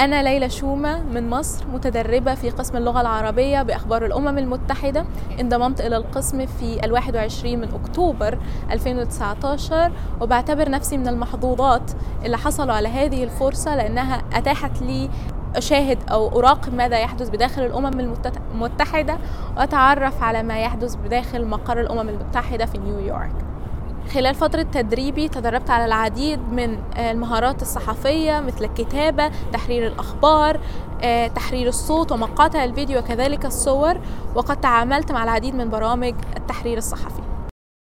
أنا ليلى شومة من مصر متدربة في قسم اللغة العربية بأخبار الأمم المتحدة انضممت إلى القسم في الواحد وعشرين من أكتوبر 2019 وبعتبر نفسي من المحظوظات اللي حصلوا على هذه الفرصة لأنها أتاحت لي أشاهد أو أراقب ماذا يحدث بداخل الأمم المتحدة وأتعرف على ما يحدث بداخل مقر الأمم المتحدة في نيويورك. خلال فترة تدريبي تدربت على العديد من المهارات الصحفية مثل الكتابة، تحرير الأخبار، تحرير الصوت ومقاطع الفيديو وكذلك الصور وقد تعاملت مع العديد من برامج التحرير الصحفي.